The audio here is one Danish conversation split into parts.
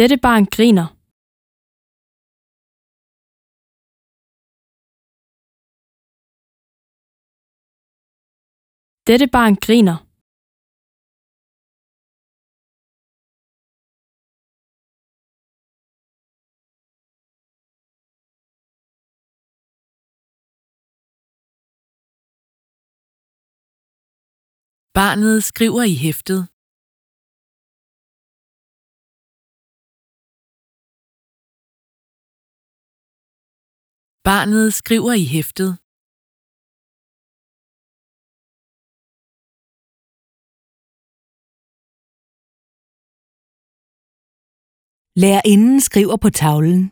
Dette barn griner. Dette barn griner. Barnet skriver i hæftet. Barnet skriver i hæftet. Lærerinden skriver på tavlen.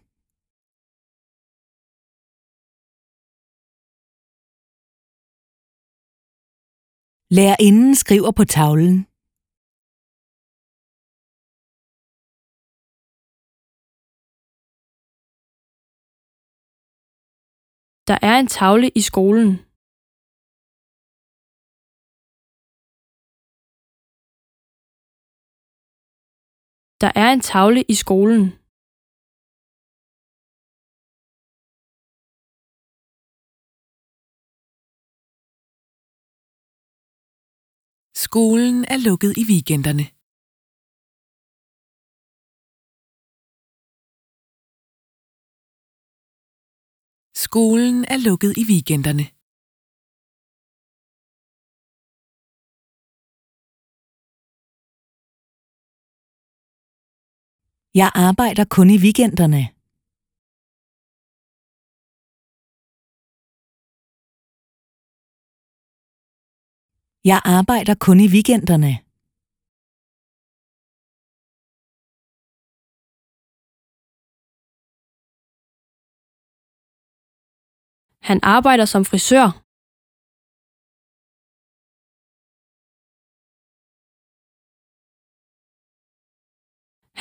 Lærerinden skriver på tavlen. Der er en tavle i skolen. Der er en tavle i skolen. Skolen er lukket i weekenderne. Skolen er lukket i weekenderne. Jeg arbejder kun i weekenderne. Jeg arbejder kun i weekenderne. Han arbejder som frisør.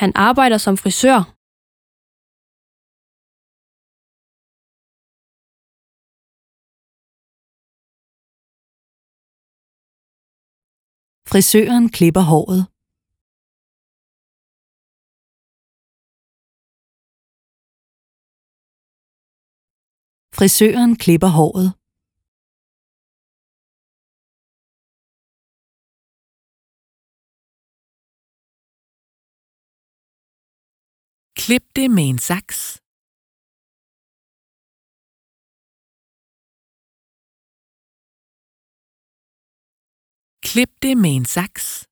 Han arbejder som frisør. Frisøren klipper håret. Frisøren klipper håret. Klip det med en saks. Klip det med en saks.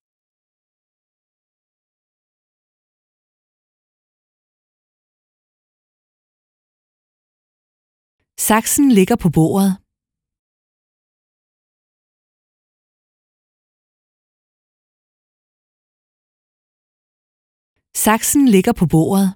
Saksen ligger på bordet. Saksen ligger på bordet.